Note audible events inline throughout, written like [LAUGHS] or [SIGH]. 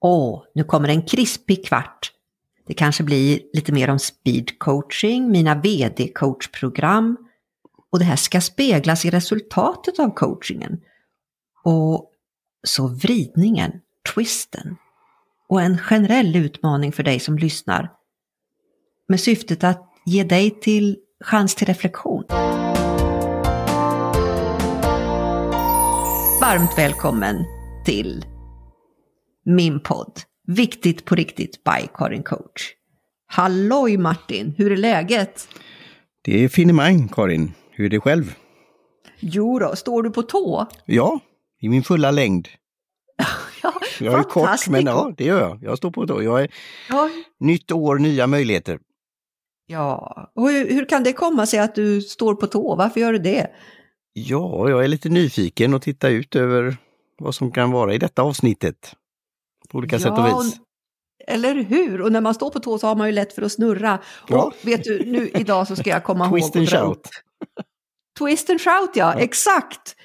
Åh, nu kommer en krispig kvart. Det kanske blir lite mer om speed coaching, mina vd-coachprogram och det här ska speglas i resultatet av coachingen. Och så vridningen, twisten och en generell utmaning för dig som lyssnar med syftet att ge dig till chans till reflektion. Varmt välkommen till min podd Viktigt på riktigt by Karin Coach. Halloj Martin, hur är läget? Det är finemang Karin, hur är det själv? Jo då, står du på tå? Ja, i min fulla längd. [LAUGHS] ja, jag är kort, men ja, det gör jag. Jag står på tå. Jag är... Ja. Nytt år, nya möjligheter. Ja, och hur, hur, kan det komma sig att du står på tå? Varför gör du det? Ja, jag är lite nyfiken och tittar ut över vad som kan vara i detta avsnittet. På olika ja, sätt och vis. Eller hur? Och när man står på tå så har man ju lätt för att snurra. Ja. Och vet du, nu idag så ska jag komma [LAUGHS] ihåg... Twist and shout. Twist and shout, ja, ja, exakt.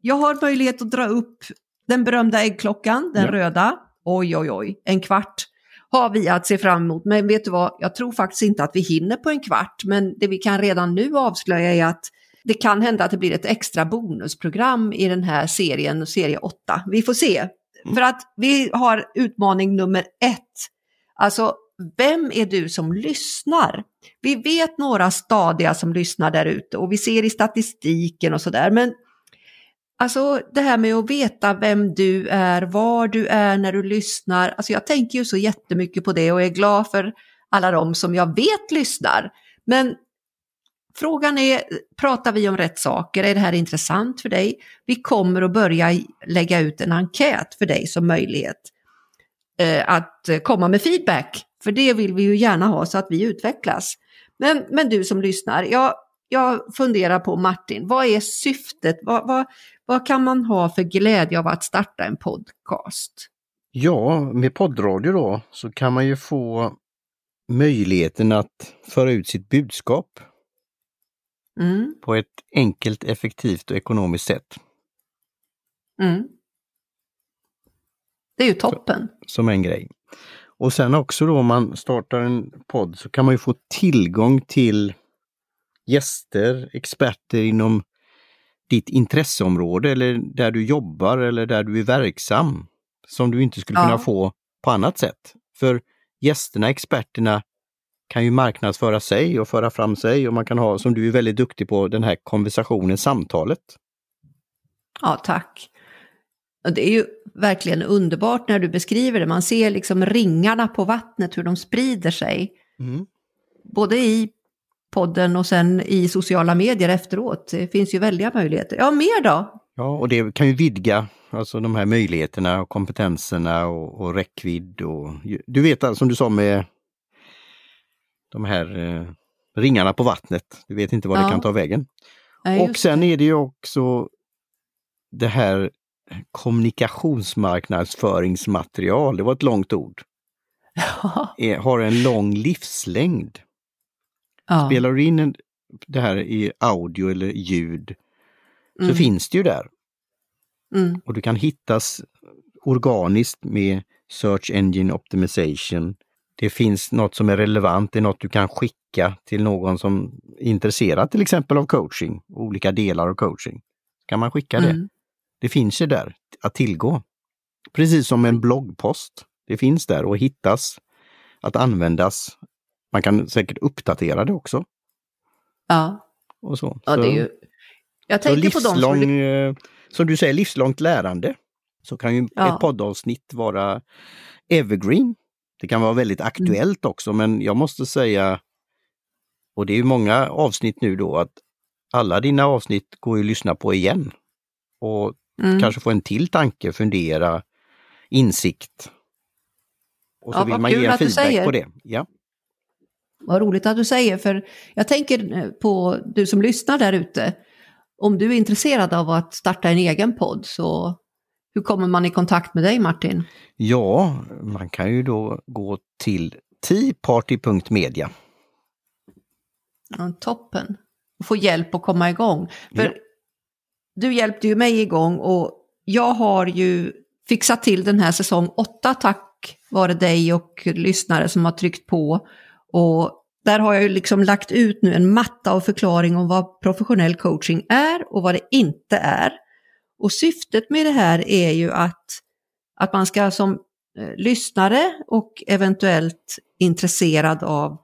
Jag har möjlighet att dra upp den berömda äggklockan, den ja. röda. Oj, oj, oj, en kvart har vi att se fram emot. Men vet du vad, jag tror faktiskt inte att vi hinner på en kvart. Men det vi kan redan nu avslöja är att det kan hända att det blir ett extra bonusprogram i den här serien, serie 8. Vi får se. För att vi har utmaning nummer ett. Alltså, vem är du som lyssnar? Vi vet några stadiga som lyssnar där ute och vi ser i statistiken och sådär. Men alltså det här med att veta vem du är, var du är när du lyssnar. Alltså jag tänker ju så jättemycket på det och är glad för alla de som jag vet lyssnar. Men Frågan är, pratar vi om rätt saker? Är det här intressant för dig? Vi kommer att börja lägga ut en enkät för dig som möjlighet eh, att komma med feedback. För det vill vi ju gärna ha så att vi utvecklas. Men, men du som lyssnar, jag, jag funderar på Martin, vad är syftet? Vad, vad, vad kan man ha för glädje av att starta en podcast? Ja, med poddradio då så kan man ju få möjligheten att föra ut sitt budskap mm. på ett enkelt, effektivt och ekonomiskt sätt. Mm. Det är ju toppen. Så, som en grej. Och sen också då om man startar en podd så kan man ju få tillgång till gäster, experter inom ditt intresseområde eller där du jobbar eller där du är verksam som du inte skulle ja. kunna få på annat sätt. För gästerna, experterna kan ju marknadsföra sig och föra fram sig och man kan ha, som du är väldigt duktig på, den här konversationen, samtalet. Ja, tack. Det är ju verkligen underbart när du beskriver det. Man ser liksom ringarna på vattnet, hur de sprider sig. Mm. Både i podden och sen i sociala medier efteråt. Det finns ju väldiga möjligheter. Ja, mer då? Ja, och det kan ju vidga alltså de här möjligheterna och kompetenserna och, och räckvidd. Och, du vet, som du sa med de här eh, ringarna på vattnet. Du vet inte var ja. det kan ta vägen. Ja, och sen är det ju också det här kommunikationsmarknadsföringsmaterial, det var ett långt ord. [LAUGHS] Ja. Är, har en lång livslängd. Spelar du in en, det här i audio eller ljud mm. så finns det ju där. Mm. Och du kan hittas organiskt med Search Engine Optimization det finns något som är relevant, det är något du kan skicka till någon som är intresserad till exempel av coaching, olika delar av coaching. Kan man skicka det? Mm. Det finns ju där att tillgå. Precis som en bloggpost. Det finns där och hittas, att användas. Man kan säkert uppdatera det också. Ja. Och så. Ja, det är ju... Jag tänker livslång, på de som... Eh, som du säger, livslångt lärande. Så kan ju ja. ett poddavsnitt vara evergreen. Det kan vara väldigt mm. aktuellt också, men jag måste säga, och det är många avsnitt nu då, att alla dina avsnitt går ju att lyssna på igen. Och mm. kanske få en till tanke, fundera, insikt. Och så ja, vill man ge feedback på det. Ja. Vad roligt att du säger, för jag tänker eh, på du som lyssnar där ute. Om du är intresserad av att starta en egen podd så hur kommer man i kontakt med dig Martin? Ja, man kan ju då gå till teaparty.media. Ja, toppen! Få hjälp att komma igång. För ja. Du hjälpte ju mig igång och jag har ju fixat till den här säsong 8 tack vare dig och lyssnare som har tryckt på. Och där har jag ju liksom lagt ut nu en matta av förklaring om vad professionell coaching är och vad det inte är. Och syftet med det här är ju att, att man ska som eh, lyssnare och eventuellt intresserad av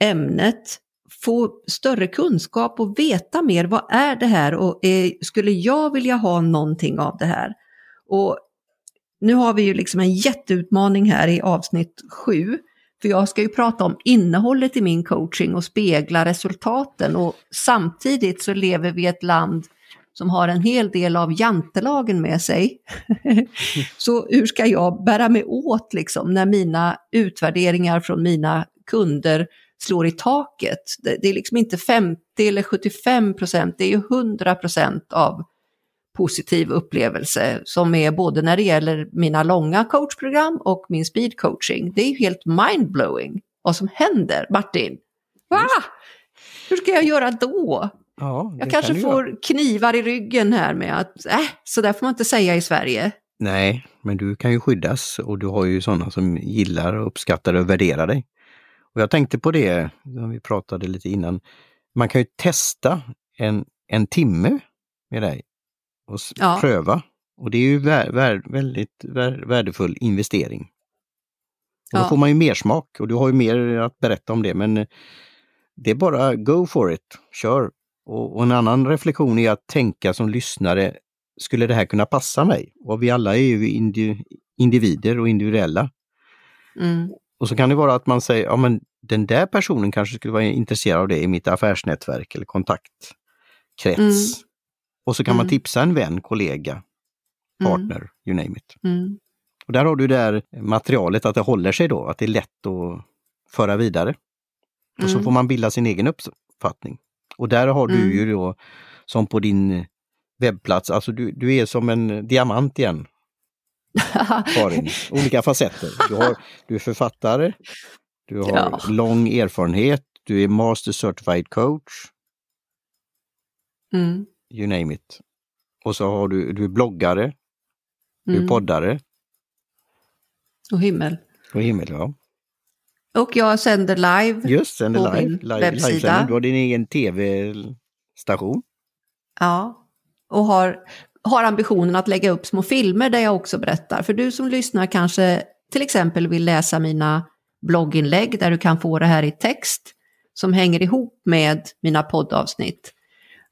ämnet få större kunskap och veta mer. Vad är det här och är, skulle jag vilja ha någonting av det här? Och nu har vi ju liksom en jätteutmaning här i avsnitt sju. För jag ska ju prata om innehållet i min coaching och spegla resultaten och samtidigt så lever vi i ett land som har en hel del av jantelagen med sig. [LAUGHS] så hur ska jag bära mig åt liksom när mina utvärderingar från mina kunder slår i taket? Det, är liksom inte 50 eller 75 procent, det är ju 100 procent av positiv upplevelse som är både när det gäller mina långa coachprogram och min speed coaching. Det är ju helt mindblowing vad som händer, Martin. Va? Hur ska jag göra då? Ja, jag kanske kan får göra. knivar i ryggen här med att, äh, så där får man inte säga i Sverige. Nej, men du kan ju skyddas och du har ju sådana som gillar, uppskattar och värderar dig. Och jag tänkte på det, när vi pratade lite innan, man kan ju testa en, en timme med dig och ja. pröva. Och det är ju vär, vär, väldigt vär, värdefull investering. Och ja. Då får man ju mer smak och du har ju mer att berätta om det men det är bara go for it, kör! Och, och en annan reflektion är att tänka som lyssnare, skulle det här kunna passa mig? Och vi alla är ju indi, individer och individuella. Mm. Och så kan det vara att man säger, ja men den där personen kanske skulle vara intresserad av det i mitt affärsnätverk eller kontaktkrets. Mm. Och så kan mm. man tipsa en vän, kollega, mm. partner, you name it. Mm. Och där har du det där materialet att det håller sig då, att det är lätt att föra vidare. Och så mm. får man bilda sin egen uppfattning. Och där har du mm. ju då, som på din webbplats, alltså du, du är som en diamant igen. Karin, [LAUGHS] olika facetter. Du, har, du är författare, du har ja. lång erfarenhet, du är master certified coach. Mm you name it. Och så har du, du är bloggare, mm. du är mm. poddare. Och himmel. Och himmel, ja. Och jag sänder live Just, sänder på live, min live, webbsida. Du har din egen tv-station. Ja, och har, har ambitionen att lägga upp små filmer där jag också berättar. För du som lyssnar kanske till exempel vill läsa mina blogginlägg där du kan få det här i text som hänger ihop med mina poddavsnitt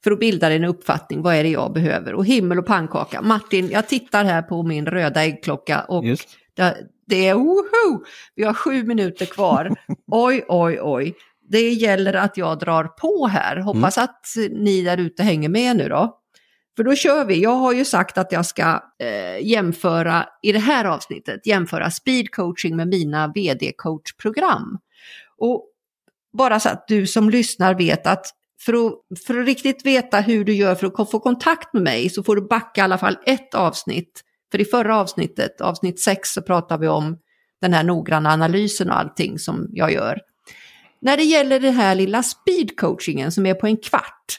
för att bilda en uppfattning, vad är det jag behöver? Och himmel och pannkaka. Martin, jag tittar här på min röda äggklocka och det, det är woho! Vi har sju minuter kvar. [LAUGHS] oj, oj, oj. Det gäller att jag drar på här. Hoppas mm. att ni där ute hänger med nu då. För då kör vi. Jag har ju sagt att jag ska eh, jämföra, i det här avsnittet, jämföra speed coaching med mina vd-coachprogram. Och bara så att du som lyssnar vet att för att, för att riktigt veta hur du gör för att få kontakt med mig så får du backa i alla fall ett avsnitt. För i förra avsnittet, avsnitt 6, så pratade vi om den här noggranna analysen och allting som jag gör. När det gäller den här lilla speedcoachingen som är på en kvart,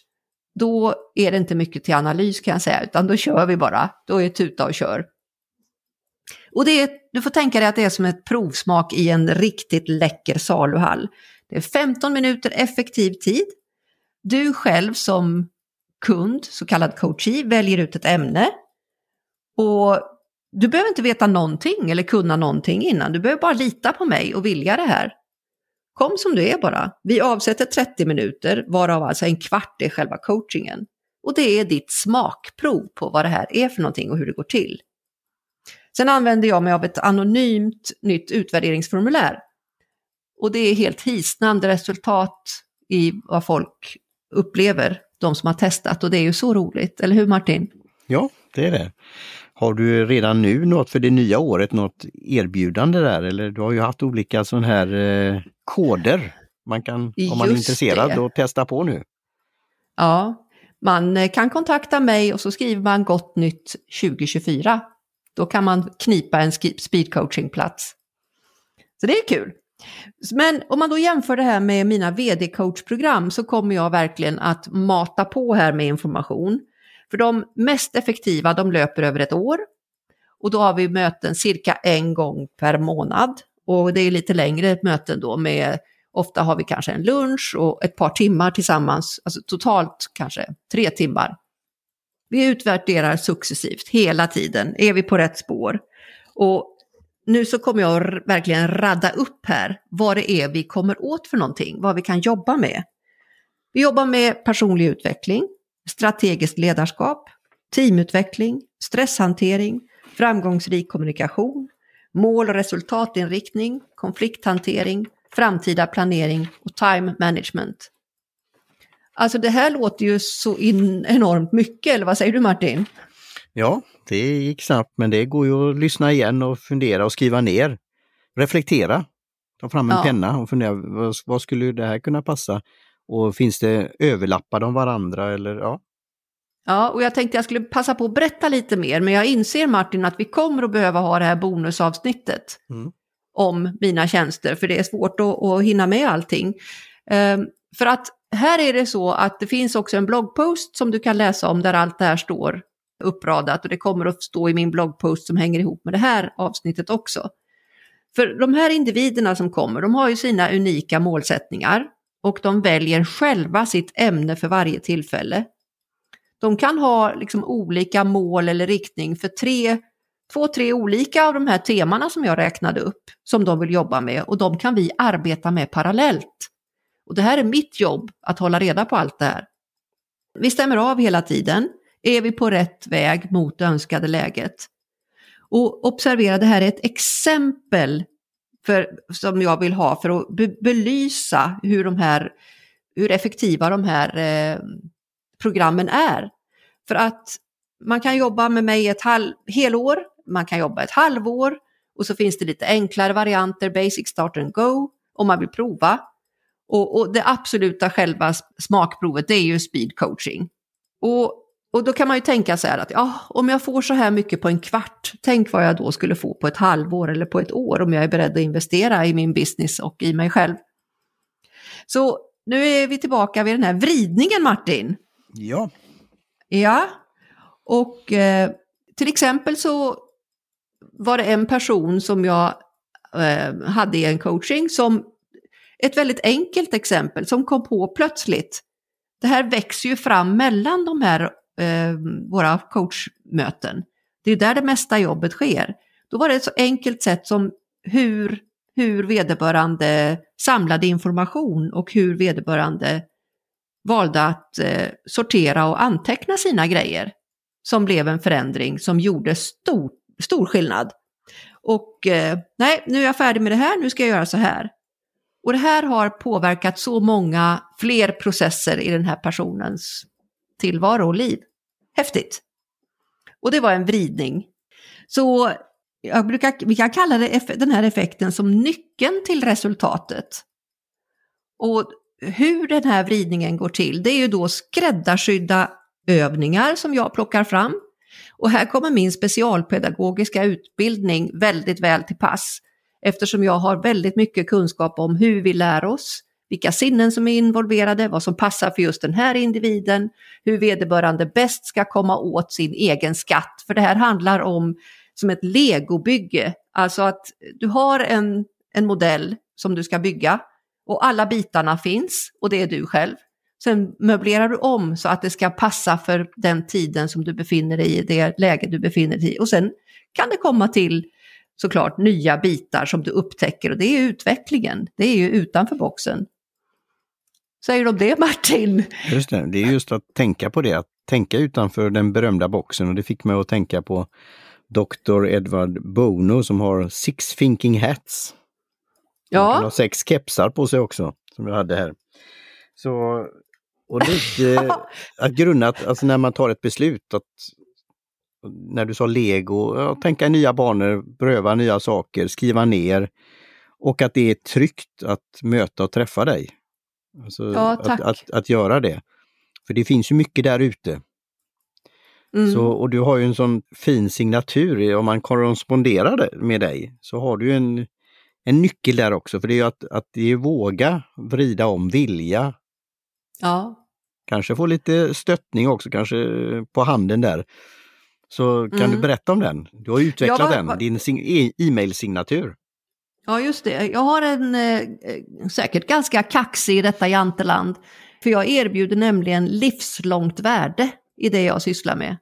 då är det inte mycket till analys kan jag säga, utan då kör vi bara. Då är tuta och kör. Och det är, du får tänka dig att det är som ett provsmak i en riktigt läcker saluhall. Det är 15 minuter effektiv tid du själv som kund, så kallad coachee, väljer ut ett ämne. Och du behöver inte veta någonting eller kunna någonting innan. Du behöver bara lita på mig och vilja det här. Kom som du är bara. Vi avsätter 30 minuter, varav alltså en kvart är själva coachingen. Och det är ditt smakprov på vad det här är för någonting och hur det går till. Sen använder jag mig av ett anonymt nytt utvärderingsformulär. Och det är helt hisnande resultat i vad folk upplever, de som har testat. Och det är ju så roligt, eller hur Martin? Ja, det är det. Har du redan nu något för det nya året, något erbjudande där? Eller du har ju haft olika sådana här eh, koder man kan, om man är intresserad, det. och testa på nu. Ja, man eh, kan kontakta mig och så skriver man gott nytt 2024. Då kan man knipa en speedcoachingplats. Så det är kul. Men om man då jämför det här med mina vd-coachprogram så kommer jag verkligen att mata på här med information. För de mest effektiva de löper över ett år Och då har vi möten cirka en gång per månad. Och det är lite längre möten då med, ofta har vi kanske en lunch och ett par timmar tillsammans, alltså totalt kanske tre timmar. Vi utvärderar successivt hela tiden, är vi på rätt spår? Och nu så kommer jag verkligen radda upp här vad det är vi kommer åt för någonting, vad vi kan jobba med. Vi jobbar med personlig utveckling, strategiskt ledarskap, teamutveckling, stresshantering, framgångsrik kommunikation, mål och resultatinriktning, konflikthantering, framtida planering och time management. Alltså det här låter ju så enormt mycket, eller vad säger du Martin? Ja, det gick snabbt men det går ju att lyssna igen och fundera och skriva ner. Reflektera. Ta fram en ja. penna och fundera, vad, vad, skulle det här kunna passa? Och finns det överlappar de varandra eller ja? Ja, och jag tänkte jag skulle passa på att berätta lite mer, men jag inser Martin att vi kommer att behöva ha det här bonusavsnittet mm. om mina tjänster, för det är svårt att, att hinna med allting. Um, för att här är det så att det finns också en bloggpost som du kan läsa om där allt det här står uppradat och det kommer att stå i min bloggpost som hänger ihop med det här avsnittet också. För de här individerna som kommer, de har ju sina unika målsättningar och de väljer själva sitt ämne för varje tillfälle. De kan ha liksom olika mål eller riktning för tre, två, tre olika av de här temana som jag räknade upp som de vill jobba med och de kan vi arbeta med parallellt. Och det här är mitt jobb att hålla reda på allt det här. Vi stämmer av hela tiden. Är vi på rätt väg mot det önskade läget? Och observera, det här är ett exempel för, som jag vill ha för att be belysa hur, de här, hur effektiva de här eh, programmen är. För att man kan jobba med mig ett halv, helår, man kan jobba ett halvår och så finns det lite enklare varianter, basic start and go, om man vill prova. Och, och det absoluta själva smakprovet det är ju speed coaching. Och, och då kan man ju tänka så här att ja, om jag får så här mycket på en kvart, tänk vad jag då skulle få på ett halvår eller på ett år om jag är beredd att investera i min business och i mig själv. Så nu är vi tillbaka vid den här vridningen Martin. Ja. Ja, och eh, till exempel så var det en person som jag eh, hade i en coaching som ett väldigt enkelt exempel som kom på plötsligt. Det här växer ju fram mellan de här Eh, våra coachmöten. Det är där det mesta jobbet sker. Då var det ett så enkelt sätt som hur, hur vederbörande samlade information och hur vederbörande valde att eh, sortera och anteckna sina grejer. Som blev en förändring som gjorde stor, stor skillnad. Och eh, nej, nu är jag färdig med det här, nu ska jag göra så här. Och det här har påverkat så många fler processer i den här personens tillvaro och liv. Häftigt! Och det var en vridning. Så jag brukar, vi kan kalla det, den här effekten som nyckeln till resultatet. Och hur den här vridningen går till, det är ju då skräddarsydda övningar som jag plockar fram. Och här kommer min specialpedagogiska utbildning väldigt väl till pass eftersom jag har väldigt mycket kunskap om hur vi lär oss, vilka sinnen som är involverade, vad som passar för just den här individen, hur vederbörande bäst ska komma åt sin egen skatt. För det här handlar om som ett legobygge, alltså att du har en, en modell som du ska bygga och alla bitarna finns och det är du själv. Sen möblerar du om så att det ska passa för den tiden som du befinner dig i, det läge du befinner dig i. Och sen kan det komma till såklart nya bitar som du upptäcker och det är utvecklingen. Det är ju utanför boxen. Säger om det Martin? Just det, det är just att tänka på det, att tänka utanför den berömda boxen och det fick mig att tänka på Dr. Edward Bono som har Six Thinking Hats. Ja. Han har sex kepsar på sig också, som jag hade här. Så, och lite [LAUGHS] att grunnat, alltså när man tar ett beslut, att när du sa lego, ja, tänka nya banor, pröva nya saker, skriva ner och att det är tryggt att möta och träffa dig. Alltså, ja, att, att, att, göra det. För det finns ju mycket där ute. Mm. Så, och du har ju en sån fin signatur, om man korresponderar med dig så har du en, en nyckel där också, för det är att, att det är våga vrida om, vilja. Ja. Kanske få lite stöttning också, kanske på handen där. Så kan mm. du berätta om den? Du har utvecklat var, den, din e- e-mailsignatur. Ja, just det. Jag har en eh, säkert ganska kaxig i detta janteland. För jag erbjuder nämligen livslångt värde i det jag sysslar med.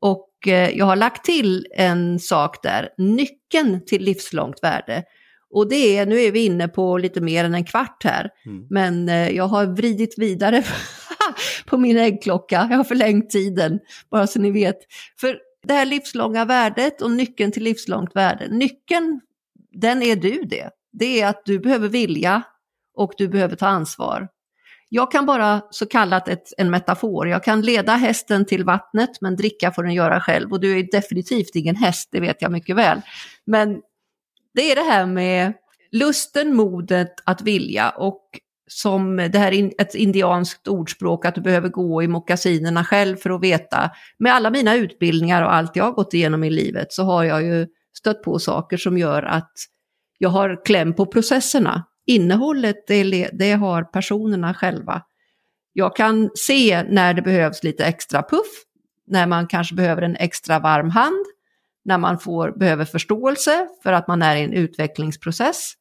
Och eh, jag har lagt till en sak där, nyckeln till livslångt värde. Och det är, nu är vi inne på lite mer än en kvart här, mm. men eh, jag har vridit vidare [LAUGHS] på min äggklocka, jag har förlängt tiden, bara så ni vet. För det här livslånga värdet och nyckeln till livslångt värde, nyckeln, den är du det. Det är att du behöver vilja och du behöver ta ansvar. Jag kan bara så kallat ett, en metafor, jag kan leda hästen till vattnet men dricka får den göra själv och du är definitivt ingen häst, det vet jag mycket väl. Men det är det här med lusten, modet att vilja och som det här är ett indianskt ordspråk att du behöver gå i mockasinerna själv för att veta. Med alla mina utbildningar och allt jag har gått igenom i livet så har jag ju stött på saker som gör att jag har kläm på processerna. Innehållet, det, det har personerna själva. Jag kan se när det behövs lite extra puff, när man kanske behöver en extra varm hand, när man får, behöver förståelse för att man är i en utvecklingsprocess.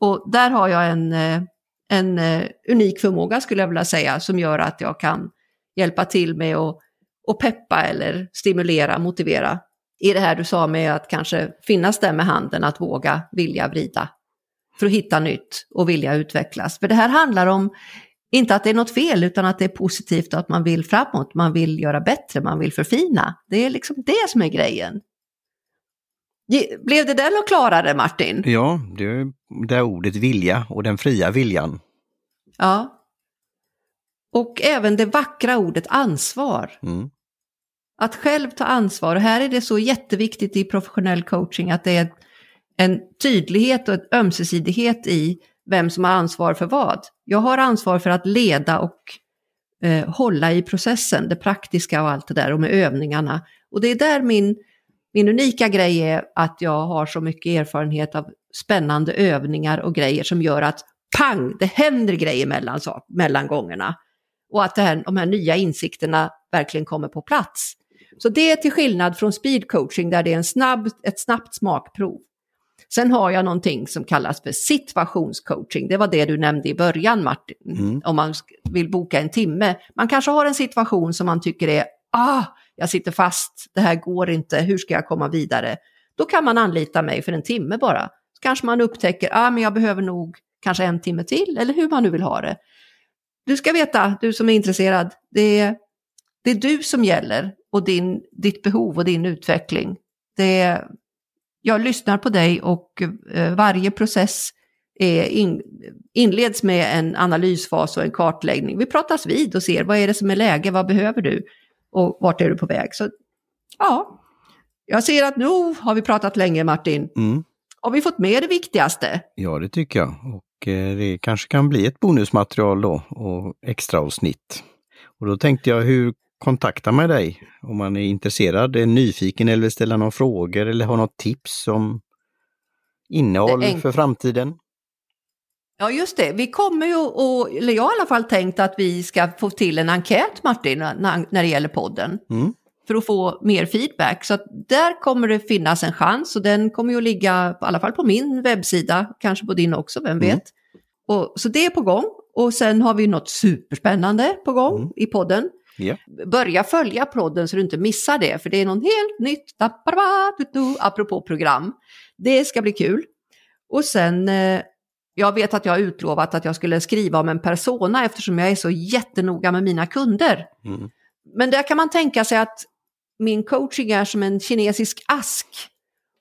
Och där har jag en, eh, en eh, unik förmåga skulle jag vilja säga som gör att jag kan hjälpa till med att och peppa eller stimulera, motivera. I det här du sa med att kanske finnas där med handen, att våga, vilja vrida för att hitta nytt och vilja utvecklas. För det här handlar om, inte att det är något fel, utan att det är positivt och att man vill framåt, man vill göra bättre, man vill förfina. Det är liksom det som är grejen. Blev det där något klarare Martin? Ja, det är det ordet vilja och den fria viljan. Ja. Och även det vackra ordet ansvar. Mm. Att själv ta ansvar. Och här är det så jätteviktigt i professionell coaching att det är en tydlighet och en ömsesidighet i vem som har ansvar för vad. Jag har ansvar för att leda och eh, hålla i processen, det praktiska och allt det där och med övningarna. Och det är där min, min unika grej är att jag har så mycket erfarenhet av spännande övningar och grejer som gör att pang, det händer grejer mellan, mellan gångerna. Och att det här, de här nya insikterna verkligen kommer på plats. Så det är till skillnad från speed coaching där det är en snabb, ett snabbt smakprov. Sen har jag någonting som kallas för situationscoaching. Det var det du nämnde i början Martin, mm. om man vill boka en timme. Man kanske har en situation som man tycker är, ah, jag sitter fast, det här går inte, hur ska jag komma vidare? Då kan man anlita mig för en timme bara. Så kanske man upptäcker, ah, men jag behöver nog kanske en timme till, eller hur man nu vill ha det. Du ska veta, du som är intresserad, det är, det är du som gäller och din, ditt behov och din utveckling. Det jag lyssnar på dig och eh, varje process in, inleds med en analysfas och en kartläggning. Vi pratas vid och ser vad är det som är läge, vad behöver du och vart är du på väg. Så ja, jag ser att nu har vi pratat länge Martin. Mm. Har vi fått med det viktigaste? Ja, det tycker jag. Och eh, det kanske kan bli ett bonusmaterial då och extra avsnitt. Och då tänkte jag, hur kontakta med dig om man är intresserad, är nyfiken eller vill ställa några frågor eller har något tips om innehåll för framtiden. Ja just det, vi kommer ju och, eller jag har i alla fall tänkt att vi ska få till en enkät Martin när, när det gäller podden. Mm. För att få mer feedback. Så där kommer det finnas en chans och den kommer ju att ligga i alla fall på min webbsida, kanske på din också, vem mm. vet. Mm. Och, så det är på gång. Och sen har vi något superspännande på gång mm. i podden. Yeah. Börja följa podden så du inte missar det, för det är något helt nytt, apropå program. Det ska bli kul. Och sen, eh, jag vet att jag har utlovat att jag skulle skriva om en persona eftersom jag är så jättenoga med mina kunder. Mm. Men där kan man tänka sig att min coaching är som en kinesisk ask.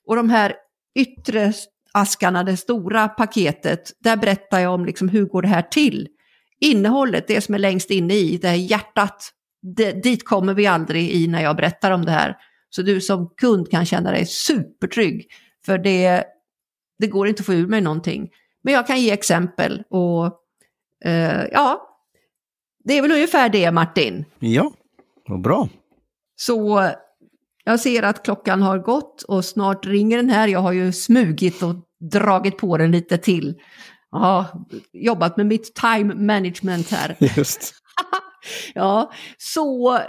Och de här yttre askarna, det stora paketet, där berättar jag om liksom hur går det här till. Innehållet, det som är längst inne i, det här hjärtat, det, dit kommer vi aldrig i när jag berättar om det här. Så du som kund kan känna dig supertrygg, för det, det går inte att få ur mig någonting. Men jag kan ge exempel och eh, ja, det är väl ungefär det Martin. Ja, vad bra. Så jag ser att klockan har gått och snart ringer den här. Jag har ju smugit och dragit på den lite till. Har jobbat med mitt time management här. [LAUGHS] Just. [LAUGHS] ja, så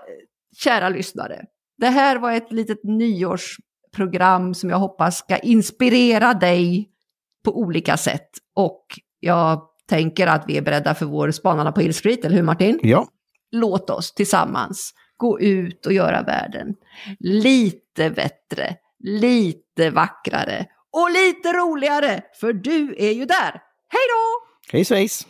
kära lyssnare. Det här var ett litet nyårsprogram som jag hoppas ska inspirera dig på olika sätt. Och jag tänker att vi är beredda för vår Spanarna på Hill Street, eller hur Martin? Ja. Låt oss tillsammans gå ut och göra världen lite bättre, lite vackrare och lite roligare, för du är ju där. Hej då! Hej svejs!